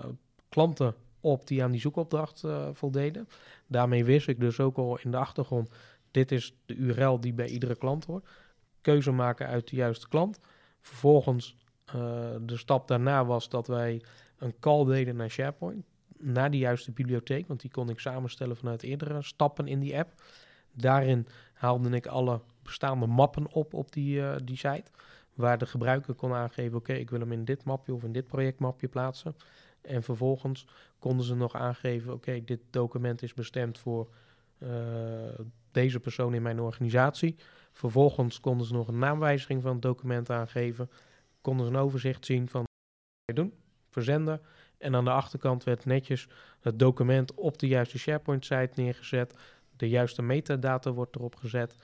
klanten op die aan die zoekopdracht uh, voldeden. Daarmee wist ik dus ook al in de achtergrond, dit is de URL die bij iedere klant hoort. Keuze maken uit de juiste klant. Vervolgens de stap daarna was dat wij een call deden naar SharePoint. Naar die juiste bibliotheek, want die kon ik samenstellen vanuit eerdere stappen in die app. Daarin haalde ik alle bestaande mappen op op die, uh, die site. Waar de gebruiker kon aangeven, oké, ik wil hem in dit mapje of in dit projectmapje plaatsen. En vervolgens konden ze nog aangeven, oké, dit document is bestemd voor eh, deze persoon in mijn organisatie. Vervolgens konden ze nog een naamwijziging van het document aangeven. Konden ze een overzicht zien van wat doen, verzenden. En aan de achterkant werd netjes het document op de juiste SharePoint-site neergezet. De juiste metadata wordt erop gezet.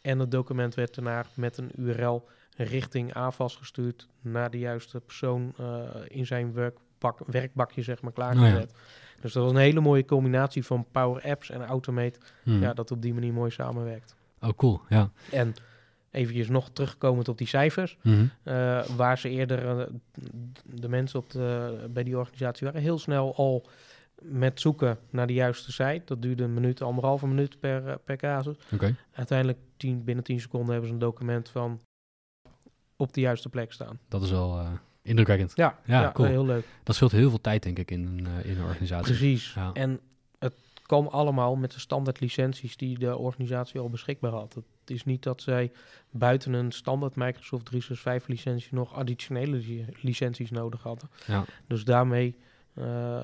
En het document werd daarna met een URL richting AVAS gestuurd naar de juiste persoon uh, in zijn werkbak, werkbakje zeg maar klaargezet. Oh ja. Dus dat was een hele mooie combinatie van Power Apps en Automate. Hmm. Ja, dat op die manier mooi samenwerkt. Oh, cool, ja. En eventjes nog terugkomend op die cijfers. Mm uh, waar ze eerder, uh, de mensen op de, bij die organisatie waren heel snel al met zoeken naar de juiste site. Dat duurde een minuut, anderhalve minuut per, per casus. Okay. Uiteindelijk tien, binnen 10 seconden hebben ze een document van op de juiste plek staan. Dat is wel uh, indrukwekkend. Ja, ja, ja, cool. heel leuk. Dat scheelt heel veel tijd, denk ik, in een, in een organisatie. Precies. Ja. En kwam allemaal met de standaard licenties die de organisatie al beschikbaar had. Het is niet dat zij buiten een standaard Microsoft 365 licentie nog additionele licenties nodig hadden. Ja. Dus daarmee uh,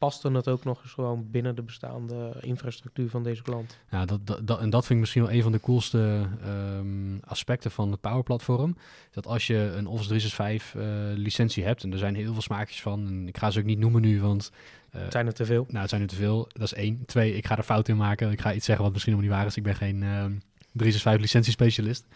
paste het ook nog eens gewoon binnen de bestaande infrastructuur van deze klant. Ja, dat, dat, en dat vind ik misschien wel een van de coolste um, aspecten van het Power Platform. Dat als je een Office 365 uh, licentie hebt, en er zijn heel veel smaakjes van, en ik ga ze ook niet noemen nu, want... Uh, het zijn er te veel. Nou, het zijn er te veel. Dat is één. Twee, ik ga er fout in maken. Ik ga iets zeggen wat misschien nog niet waar is. Ik ben geen... Uh, 365 licentiespecialist.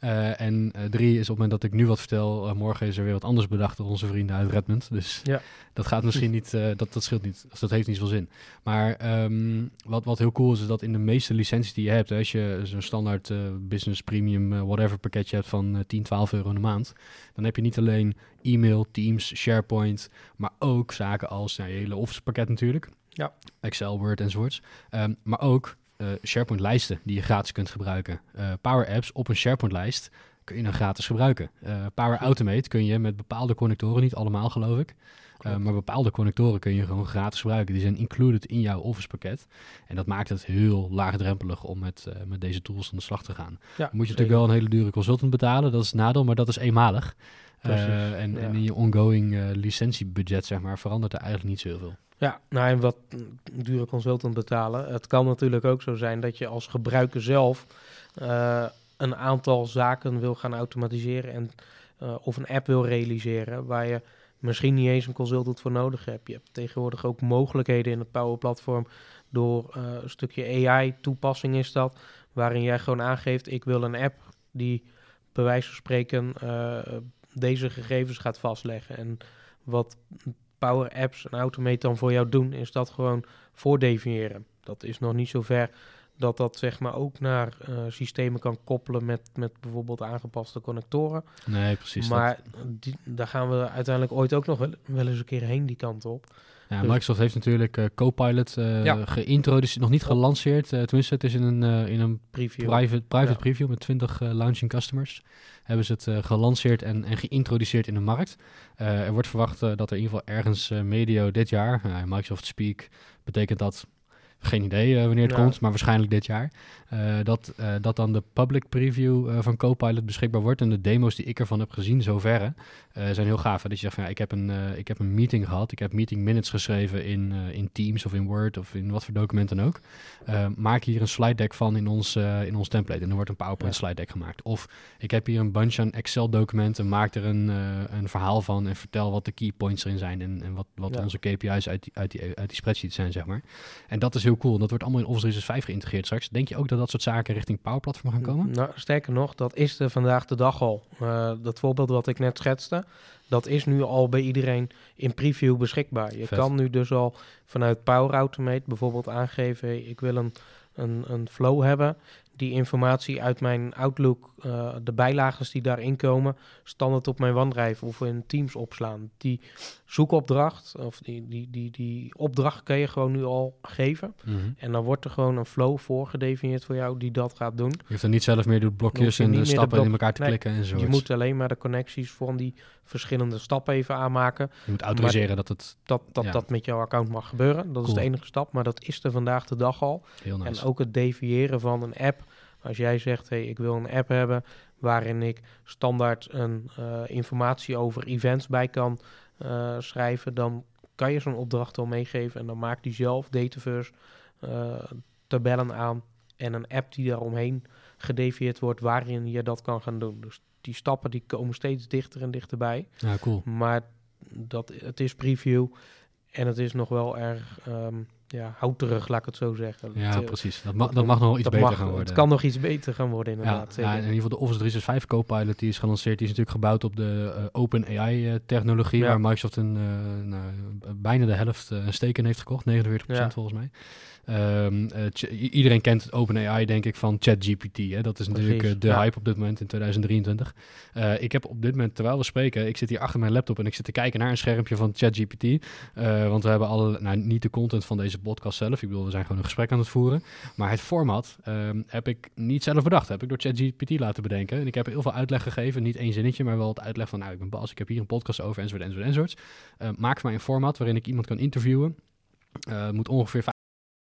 Uh, en uh, drie is op het moment dat ik nu wat vertel, uh, morgen is er weer wat anders bedacht door onze vrienden uit Redmond. Dus ja. dat gaat misschien niet, dat, dat scheelt niet, of dat heeft niet zoveel zin. Maar um, wat, wat heel cool is, is dat in de meeste licenties die je hebt, als je zo'n standaard business premium whatever pakketje hebt van 10, 12 euro in de maand, dan heb je niet alleen e-mail, Teams, SharePoint, maar ook zaken als nou, je hele Office pakket natuurlijk. Ja. Excel, Word enzovoorts. Um, maar ook uh, SharePoint-lijsten die je gratis kunt gebruiken. Uh, Power Apps op een SharePoint-lijst kun je dan gratis gebruiken. Uh, Power Automate kun je met bepaalde connectoren, niet allemaal geloof ik, maar bepaalde connectoren kun je gewoon gratis gebruiken. Die zijn included in jouw Office-pakket. En dat maakt het heel laagdrempelig om met, met deze tools aan de slag te gaan. Ja, dan moet je natuurlijk wel een hele dure consultant betalen, dat is het nadeel, maar dat is eenmalig. En, en, in je ongoing licentiebudget, zeg maar, verandert er eigenlijk niet zoveel. Ja, nou en wat dure consultant betalen. Het kan natuurlijk ook zo zijn dat je als gebruiker zelf uh, een aantal zaken wil gaan automatiseren en, of een app wil realiseren waar je misschien niet eens een consultant voor nodig hebt. Je hebt tegenwoordig ook mogelijkheden in het Power Platform door een stukje AI-toepassing is dat, waarin jij gewoon aangeeft ik wil een app die bij wijze van spreken deze gegevens gaat vastleggen. En wat Power Apps en Automate dan voor jou doen, is dat gewoon voordefiniëren. Dat is nog niet zo ver dat dat zeg maar ook naar uh, systemen kan koppelen met, met bijvoorbeeld aangepaste connectoren. Nee, precies. Maar die, daar gaan we uiteindelijk ooit ook nog wel, wel eens een keer heen die kant op. Ja, dus Microsoft heeft natuurlijk uh, Copilot uh, ja. geïntroduceerd, nog niet gelanceerd. Uh, tenminste, het is in een, in een preview. private, private ja. preview met 20 launching customers. Hebben ze het gelanceerd en, en geïntroduceerd in de markt. er wordt verwacht dat er in ieder geval ergens medio dit jaar, Microsoft Speak, betekent dat geen idee uh, wanneer het komt, maar waarschijnlijk dit jaar. Uh, dat, uh, dat dan de public preview van Copilot beschikbaar wordt. En de demo's die ik ervan heb gezien zoverre zijn heel gaaf. Dat je zegt van ja, ik heb een, ik heb een meeting gehad. Ik heb meeting minutes geschreven in, in Teams of in Word of in wat voor document dan ook. maak hier een slide deck van in ons, in ons template. En dan wordt een PowerPoint ja. slide deck gemaakt. Of ik heb hier een bunch aan Excel documenten. Maak er een, een verhaal van en vertel wat de key points erin zijn. En, en wat, wat ja. onze KPI's uit die, uit, die, uit die spreadsheet zijn, zeg maar. En dat is heel cool. Dat wordt allemaal in Office 365 geïntegreerd straks. Denk je ook dat dat soort zaken richting Power Platform gaan komen? Nou, sterker nog, dat is er vandaag de dag al. Uh, dat voorbeeld wat ik net schetste, dat is nu al bij iedereen in preview beschikbaar. Je Vet. kan nu dus al vanuit Power Automate bijvoorbeeld aangeven, ik wil een, een, een flow hebben die informatie uit mijn Outlook, uh, de bijlagen die daarin komen, standaard op mijn OneDrive of in Teams opslaan. Die zoekopdracht, of die, die, die, die opdracht kan je gewoon nu al geven. Mm -hmm. En dan wordt er gewoon een flow voorgedefinieerd voor jou die dat gaat doen. Je hoeft er niet zelf meer door blokjes en de stappen in elkaar te nee, klikken en zo. Je moet alleen maar de connecties van die verschillende stappen even aanmaken. Je moet autoriseren dat het... Dat dat, ja. dat met jouw account mag gebeuren. Dat cool. is de enige stap, maar dat is er vandaag de dag al. Heel nice. En ook het deviëren van een app als jij zegt, hey, ik wil een app hebben waarin ik standaard een uh, informatie over events bij kan uh, schrijven, dan kan je zo'n opdracht al meegeven en dan maakt die zelf Dataverse uh, tabellen aan en een app die daaromheen gedefinieerd wordt waarin je dat kan gaan doen. Dus die stappen die komen steeds dichter en dichterbij. Ja, cool. Maar dat, het is preview en het is nog wel erg um, ja, houterig, laat ik het zo zeggen. Ja, het, precies. Dat, mag, dat mag nog iets beter mag, gaan worden. Het kan nog iets beter gaan worden, inderdaad. Ja, ja, in ieder geval de Office 365 Copilot die is gelanceerd. Die is natuurlijk gebouwd op de uh, Open AI-technologie, waar Microsoft een, uh, nou, bijna de helft een steek in heeft gekocht, 49% volgens mij. Um, uh, iedereen kent OpenAI, denk ik, van ChatGPT. Hè? Dat is natuurlijk uh, de ja. hype op dit moment in 2023. Uh, ik heb op dit moment, terwijl we spreken, ik zit hier achter mijn laptop en ik zit te kijken naar een schermpje van ChatGPT. want we hebben alle, nou niet de content van deze podcast zelf. Ik bedoel, we zijn gewoon een gesprek aan het voeren. Maar het format um, heb ik niet zelf bedacht. Heb ik door ChatGPT laten bedenken. En ik heb heel veel uitleg gegeven. Niet één zinnetje, maar wel het uitleg van, nou, ik ben Bas, ik heb hier een podcast over, enzovoort, enzovoort, enzovoort. maak voor mij een format waarin ik iemand kan interviewen. moet ongeveer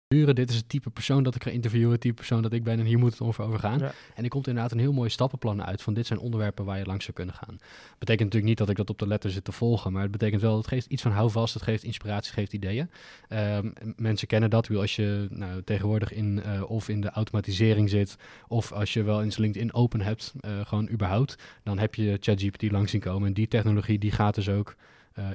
dit is het type persoon dat ik ga interviewen, het type persoon dat ik ben en hier moet het over gaan. Ja. En er komt inderdaad een heel mooi stappenplan uit van dit zijn onderwerpen waar je langs zou kunnen gaan. Betekent natuurlijk niet dat ik dat op de letter zit te volgen, maar het betekent wel, het geeft iets van houvast, het geeft inspiratie, het geeft ideeën. Um, mensen kennen dat, als je nou, tegenwoordig in uh, of in de automatisering zit, of als je wel eens LinkedIn open hebt, uh, gewoon überhaupt, dan heb je ChatGPT langs zien komen. En die technologie die gaat dus ook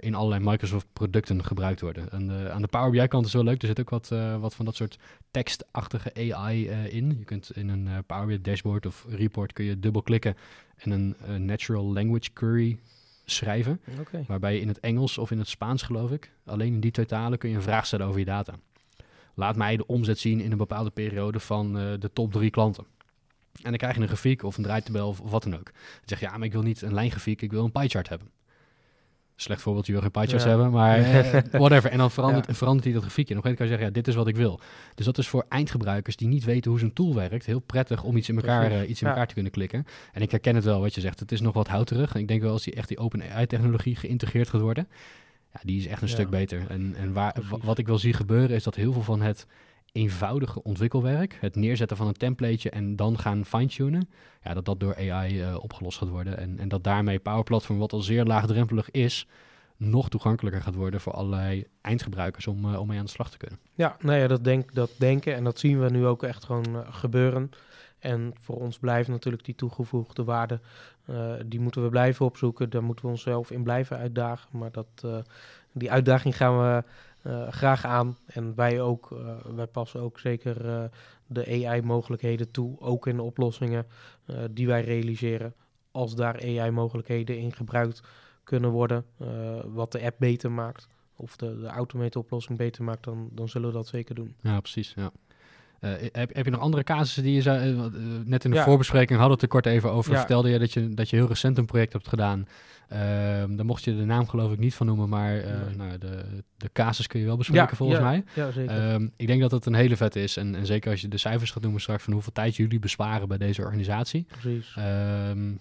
in allerlei Microsoft-producten gebruikt worden. En uh, aan de Power BI-kant is wel leuk. Er zit ook wat, uh, wat van dat soort tekstachtige AI in. Je kunt in een Power BI dashboard of report kun je dubbelklikken en een natural language query schrijven. Okay. Waarbij je in het Engels of in het Spaans, geloof ik, alleen in die twee talen kun je een vraag stellen over je data. Laat mij de omzet zien in een bepaalde periode van de top drie klanten. En dan krijg je een grafiek of een draaitabel of, of wat dan ook. Dan zeg je, ja, maar ik wil niet een lijngrafiek, ik wil een pie chart hebben slecht voorbeeld, wil geen pie hebben, maar whatever. En dan verandert, ja. verandert hij dat grafiekje. En op een gegeven moment kan je zeggen, ja, dit is wat ik wil. Dus dat is voor eindgebruikers die niet weten hoe zo'n tool werkt, heel prettig om iets in elkaar, uh, iets in ja. elkaar te kunnen klikken. En ik herken het wel, wat je zegt. Het is nog wat houterig. En ik denk wel, als die echt die open AI-technologie geïntegreerd gaat worden, ja, die is echt een stuk beter. En, en waar, wat ik wil zien gebeuren, is dat heel veel van het eenvoudige ontwikkelwerk, het neerzetten van een templateje en dan gaan fine-tunen, ja, dat dat door AI uh, opgelost gaat worden. En, en dat daarmee Power Platform, wat al zeer laagdrempelig is, nog toegankelijker gaat worden voor allerlei eindgebruikers om, uh, om mee aan de slag te kunnen. Ja, nou ja, dat, denk, dat denken en dat zien we nu ook echt gewoon uh, gebeuren. En voor ons blijft natuurlijk die toegevoegde waarde, die moeten we blijven opzoeken. Daar moeten we onszelf in blijven uitdagen. Maar dat, die uitdaging gaan we uh, graag aan. En wij ook, uh, wij passen ook zeker uh, de AI-mogelijkheden toe, ook in de oplossingen die wij realiseren. Als daar AI-mogelijkheden in gebruikt kunnen worden, wat de app beter maakt, of de, de oplossing beter maakt, dan, dan zullen we dat zeker doen. Ja, precies. Ja. Uh, heb, heb je nog andere casussen die je zou... Uh, net in de ja. voorbespreking hadden we het er kort even over. Ja. Vertelde je dat, je dat je heel recent een project hebt gedaan. Uh, daar mocht je de naam geloof ik niet van noemen, maar nee. nou, de, de casus kun je wel bespreken ja, volgens mij. Ja, zeker. Um, ik denk dat het een hele vet is. En, en zeker als je de cijfers gaat noemen straks van hoeveel tijd jullie besparen bij deze organisatie. Precies. Um,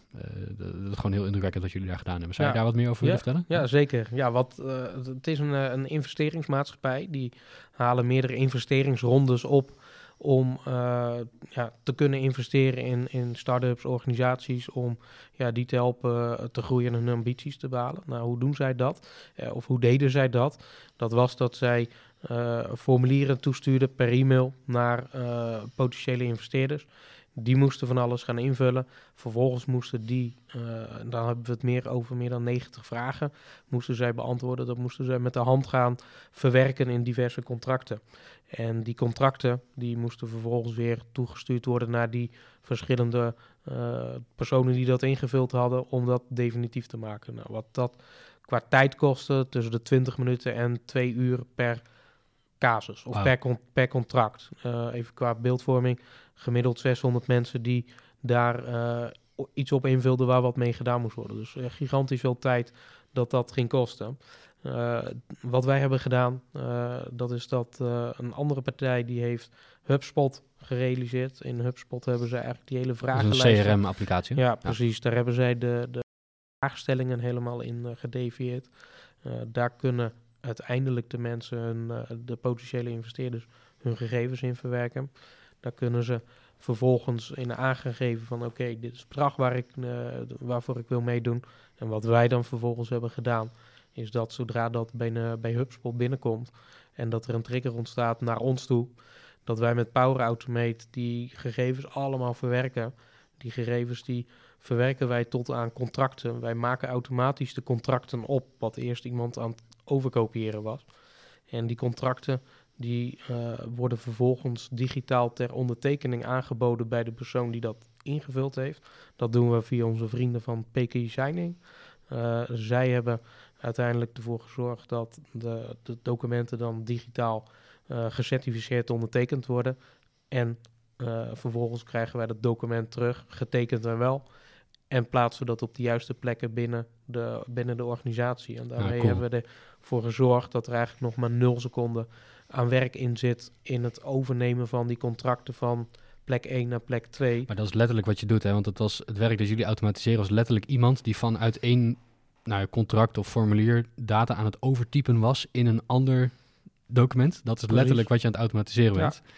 dat is gewoon heel indrukwekkend wat jullie daar gedaan hebben. Zou je daar wat meer over willen vertellen? Ja, zeker. Ja, wat, het is een, een investeringsmaatschappij. Die halen meerdere investeringsrondes op om uh, ja, te kunnen investeren in, in start-ups, organisaties, om ja, die te helpen te groeien en hun ambities te behalen. Nou, hoe doen zij dat? Uh, of hoe deden zij dat? Dat was dat zij formulieren toestuurden per e-mail naar potentiële investeerders. Die moesten van alles gaan invullen. Vervolgens moesten die, uh, dan hebben we het meer over meer dan 90 vragen, moesten zij beantwoorden. Dat moesten zij met de hand gaan verwerken in diverse contracten. En die contracten die moesten vervolgens weer toegestuurd worden naar die verschillende uh, personen die dat ingevuld hadden om dat definitief te maken. Nou, wat dat qua tijd kostte tussen de 20 minuten en 2 uur per casus of wow. per, per contract. Uh, even qua beeldvorming, gemiddeld 600 mensen die daar uh, iets op invulden waar wat mee gedaan moest worden. Dus uh, gigantisch veel tijd dat dat ging kosten. wat wij hebben gedaan, dat is dat een andere partij die heeft HubSpot gerealiseerd. In HubSpot hebben ze eigenlijk die hele vragenlijst. Een CRM-applicatie. Ja, precies. Daar hebben zij de, de vraagstellingen helemaal in gedevieerd. daar kunnen uiteindelijk de mensen, hun, de potentiële investeerders, hun gegevens in verwerken. Daar kunnen ze vervolgens in aangegeven van oké, dit is het bedrag waar ik, uh, waarvoor ik wil meedoen. En wat wij dan vervolgens hebben gedaan, is dat zodra dat bij, bij HubSpot binnenkomt en dat er een trigger ontstaat naar ons toe, dat wij met Power Automate die gegevens allemaal verwerken. Die gegevens die verwerken wij tot aan contracten. Wij maken automatisch de contracten op, wat eerst iemand aan het overkopiëren was. En die contracten die uh, worden vervolgens digitaal ter ondertekening aangeboden bij de persoon die dat ingevuld heeft. Dat doen we via onze vrienden van PKI Signing. Uh, zij hebben uiteindelijk ervoor gezorgd dat de, de documenten dan digitaal uh, gecertificeerd ondertekend worden. En vervolgens krijgen wij dat document terug, getekend en wel. En plaatsen we dat op de juiste plekken binnen de, binnen de organisatie. En daarmee ja, cool. hebben we ervoor gezorgd dat er eigenlijk nog maar nul seconden aan werk in zit in het overnemen van die contracten van plek 1 naar plek 2. Maar dat is letterlijk wat je doet, hè? want het, was, het werk dat jullie automatiseren was letterlijk iemand die vanuit één nou, contract of formulier data aan het overtypen was in een ander document. Dat is letterlijk wat je aan het automatiseren bent. Ja.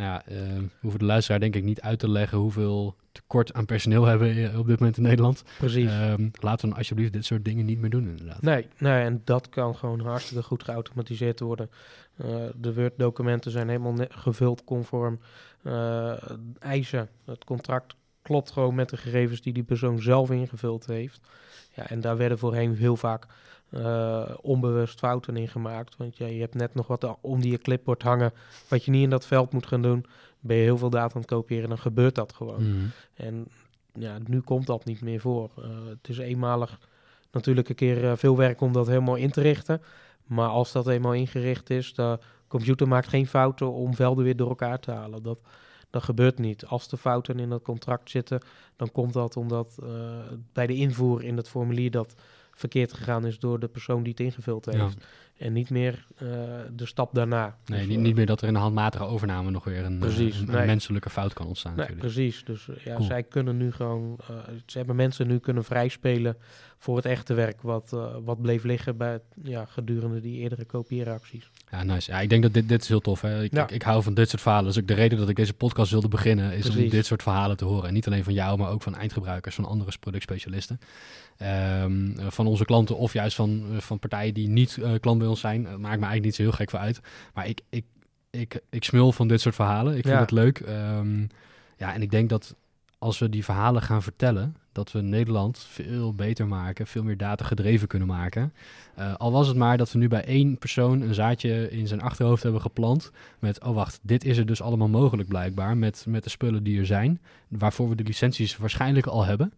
Ja, uh, hoeven de luisteraar denk ik niet uit te leggen hoeveel tekort aan personeel hebben op dit moment in Nederland. Precies. Uh, laten we dan alsjeblieft dit soort dingen niet meer doen inderdaad. Nee, nee en dat kan gewoon hartstikke goed geautomatiseerd worden. Uh, de Word-documenten zijn helemaal gevuld conform uh, eisen. Het contract klopt gewoon met de gegevens die die persoon zelf ingevuld heeft. Ja, en daar werden voorheen heel vaak uh, onbewust fouten in gemaakt. Want ja, je hebt net nog wat om die je clipboard hangen, wat je niet in dat veld moet gaan doen. Ben je heel veel data aan het kopiëren, dan gebeurt dat gewoon. Mm. En ja, nu komt dat niet meer voor. Uh, het is eenmalig natuurlijk een keer uh, veel werk om dat helemaal in te richten. Maar als dat eenmaal ingericht is, de computer maakt geen fouten om velden weer door elkaar te halen. Dat, dat gebeurt niet. Als de fouten in dat contract zitten, dan komt dat omdat bij de invoer in het formulier dat verkeerd gegaan is door de persoon die het ingevuld heeft. Ja. En niet meer uh, de stap daarna. Nee, dus, niet, niet, meer dat er in de handmatige overname nog weer een, precies, uh, een, nee. menselijke fout kan ontstaan. Nee, natuurlijk. precies. Dus ja, cool. zij kunnen nu gewoon, ze hebben mensen nu kunnen vrijspelen voor het echte werk wat, wat bleef liggen bij, ja, gedurende die eerdere kopieeracties. Ja, nice. Ja, ik denk dat dit, dit is heel tof. Hè? Ik, ja. ik, ik, hou van dit soort verhalen. Dus ook de reden dat ik deze podcast wilde beginnen is Precies. om dit soort verhalen te horen. En niet alleen van jou, maar ook van eindgebruikers, van andere productspecialisten. Um, van onze klanten of juist van, van partijen die niet uh, klant bij ons zijn. Dat maakt me eigenlijk niet zo heel gek voor uit. Maar ik, ik, ik, ik smul van dit soort verhalen. Ik vind ja. het leuk. Um, ja, en ik denk dat als we die verhalen gaan vertellen, dat we Nederland veel beter maken, veel meer data gedreven kunnen maken. Uh, al was het maar dat we nu bij één persoon een zaadje in zijn achterhoofd hebben geplant met, oh wacht, dit is er dus allemaal mogelijk blijkbaar met, met de spullen die er zijn, waarvoor we de licenties waarschijnlijk al hebben.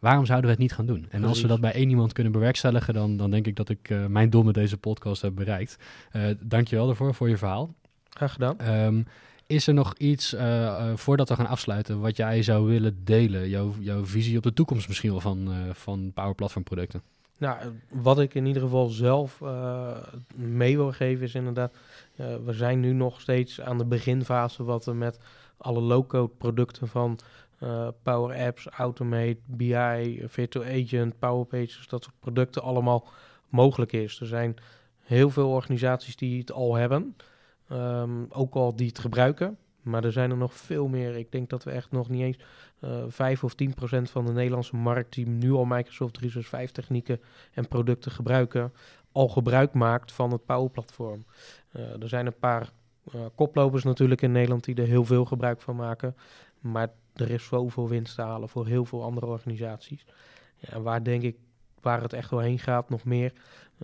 Waarom zouden we het niet gaan doen? En als we dat bij één iemand kunnen bewerkstelligen, dan, dan denk ik dat ik uh, mijn doel met deze podcast heb bereikt. Uh, dankjewel daarvoor, voor je verhaal. Graag gedaan. Um, is er nog iets, uh, uh, voordat we gaan afsluiten, wat jij zou willen delen? Jouw, jouw visie op de toekomst misschien wel van, van Power Platform producten? Nou, wat ik in ieder geval zelf mee wil geven is inderdaad, we zijn nu nog steeds aan de beginfase wat we met alle low-code producten van Power Apps, Automate, BI, Virtual Agent, Power Pages, dat soort producten allemaal mogelijk is. Er zijn heel veel organisaties die het al hebben. Um, ook al die het gebruiken. Maar er zijn er nog veel meer. Ik denk dat we echt nog niet eens uh, 5 of 10 procent van de Nederlandse markt die nu al Microsoft 365 technieken en producten gebruiken, al gebruik maakt van het Power Platform. Uh, er zijn een paar koplopers natuurlijk in Nederland die er heel veel gebruik van maken. Maar er is zoveel winst te halen voor heel veel andere organisaties. Ja, waar denk ik, waar het echt wel heen gaat, nog meer.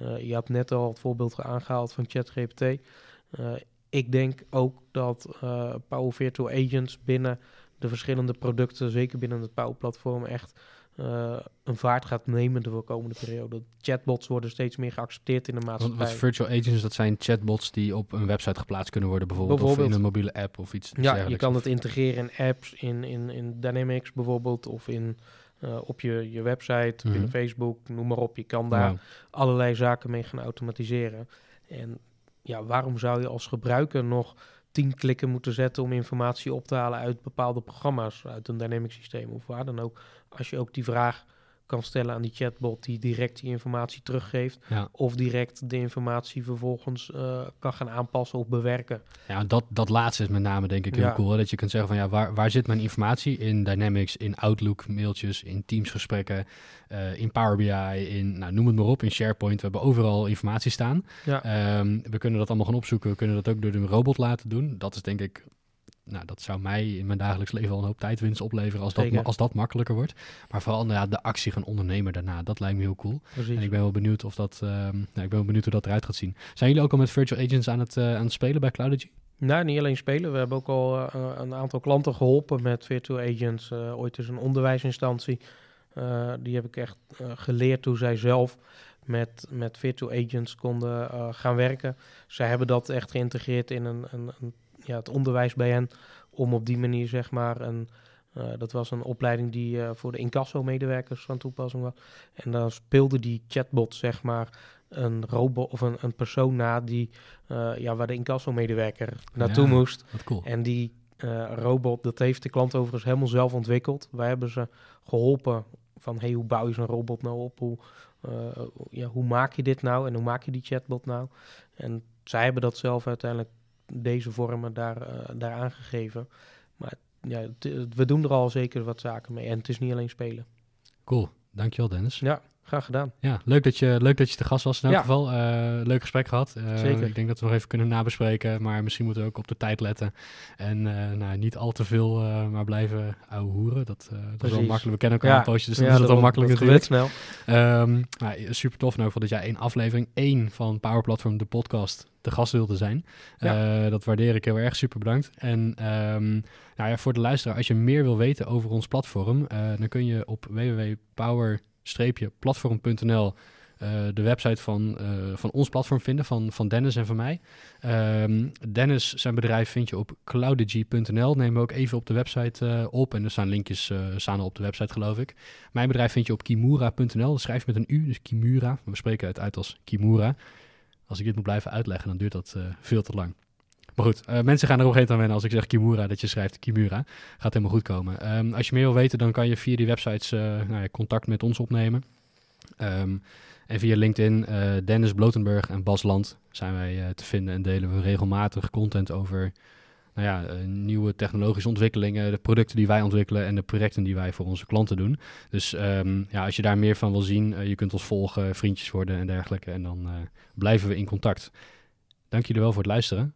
Uh, je had net al het voorbeeld aangehaald van ChatGPT. Uh, ik denk ook dat uh, Power Virtual Agents binnen de verschillende producten, zeker binnen het Power Platform, echt uh, een vaart gaat nemen de komende periode. Chatbots worden steeds meer geaccepteerd in de maatschappij. Wat virtual agents, dat zijn chatbots die op een website geplaatst kunnen worden, bijvoorbeeld, bijvoorbeeld. of in een mobiele app of iets. Ja, je kan het integreren in apps, in, in, in Dynamics bijvoorbeeld, of in, uh, op je, je website, mm -hmm. binnen Facebook, noem maar op. Je kan daar wow. allerlei zaken mee gaan automatiseren. En ja, waarom zou je als gebruiker nog tien klikken moeten zetten om informatie op te halen uit bepaalde programma's, uit een dynamic systeem of waar dan ook, als je ook die vraag kan stellen aan die chatbot die direct die informatie teruggeeft. Ja. Of direct de informatie vervolgens eh, kan gaan aanpassen of bewerken. Ja, dat, dat laatste is met name denk ik heel Ja. cool. Hè? Dat je kunt zeggen van ja, waar, waar zit mijn informatie? In Dynamics, in Outlook mailtjes, in Teams gesprekken, eh, in Power BI, in nou, noem het maar op, in SharePoint. We hebben overal informatie staan. Ja, Ehm, we kunnen dat allemaal gaan opzoeken. We kunnen dat ook door de robot laten doen. Dat is denk ik, nou, dat zou mij in mijn dagelijks leven al een hoop tijdwinst opleveren als dat, Zeker. als dat makkelijker wordt. Maar vooral nou ja, de actie gaan ondernemen daarna, dat lijkt me heel cool. precies. En ik ben wel benieuwd of dat, ehm, nou, ik ben wel benieuwd hoe dat eruit gaat zien. Zijn jullie ook al met virtual agents aan het, eh, aan het spelen bij Cloudigy? Nou, niet alleen spelen. We hebben ook al eh, een aantal klanten geholpen met virtual agents. Eh, ooit is een onderwijsinstantie. Eh, die heb ik echt eh, geleerd hoe zij zelf met, met virtual agents konden eh, gaan werken. Zij hebben dat echt geïntegreerd in een, een, een, ja, het onderwijs bij hen. Om op die manier, zeg maar, een, eh, dat was een opleiding die eh, voor de incasso-medewerkers van toepassing was. En dan speelde die chatbot, zeg maar, een robot of een, een persoon na die, eh, ja, waar de incasso-medewerker naartoe Ja. moest. Cool. En die robot, dat heeft de klant overigens helemaal zelf ontwikkeld. Wij hebben ze geholpen van, hey, hoe bouw je zo'n robot nou op? Hoe, ja, hoe maak je dit nou? En hoe maak je die chatbot nou? En zij hebben dat zelf uiteindelijk, deze vormen daar, eh, daar aangegeven. Maar ja, we doen er al zeker wat zaken mee. En het is niet alleen spelen. Cool. Dankjewel Dennis. Ja, graag gedaan. Ja, leuk dat je, leuk dat je te gast was in elk Ja. geval. Eh, leuk gesprek gehad. Eh, Zeker. Ik denk dat we nog even kunnen nabespreken, maar misschien moeten we ook op de tijd letten. En eh, nou, niet al te veel maar blijven ouwe hoeren. Dat, dat is wel makkelijk. We kennen elkaar Ja. een poosje, dus Ja, dan is wel makkelijk Dat natuurlijk. snel. Ehm, nou, super tof nou voor dat jij één aflevering, één van Power Platform, de podcast, de gast wilde zijn. Eh, dat waardeer ik heel erg. Super bedankt. En ehm, nou ja, voor de luisteraar, als je meer wil weten over ons platform, dan kun je op www.power-platform.nl eh, de website van, eh, van ons platform vinden, van, van Dennis en van mij. Ehm, Dennis, zijn bedrijf vind je op cloudigy.nl. Nemen we ook even op de website eh, op. En er staan linkjes staan op de website, geloof ik. Mijn bedrijf vind je op kimura.nl. Dat schrijf met een U, dus Kimura. We spreken het uit als Kimura. Als ik dit moet blijven uitleggen, dan duurt dat veel te lang. Maar goed, eh, mensen gaan er op een gegeven moment als ik zeg Kimura, dat je schrijft Kimura. Gaat helemaal goed komen. Ehm, als je meer wil weten, dan kan je via die websites eh, nou ja, contact met ons opnemen. Ehm, en via LinkedIn, eh, Dennis Blotenburg en Bas Land zijn wij te vinden en delen we regelmatig content over nou ja, nieuwe technologische ontwikkelingen, de producten die wij ontwikkelen en de projecten die wij voor onze klanten doen. Dus ehm, ja, als je daar meer van wil zien, je kunt ons volgen, vriendjes worden en dergelijke. En dan blijven we in contact. Dank jullie wel voor het luisteren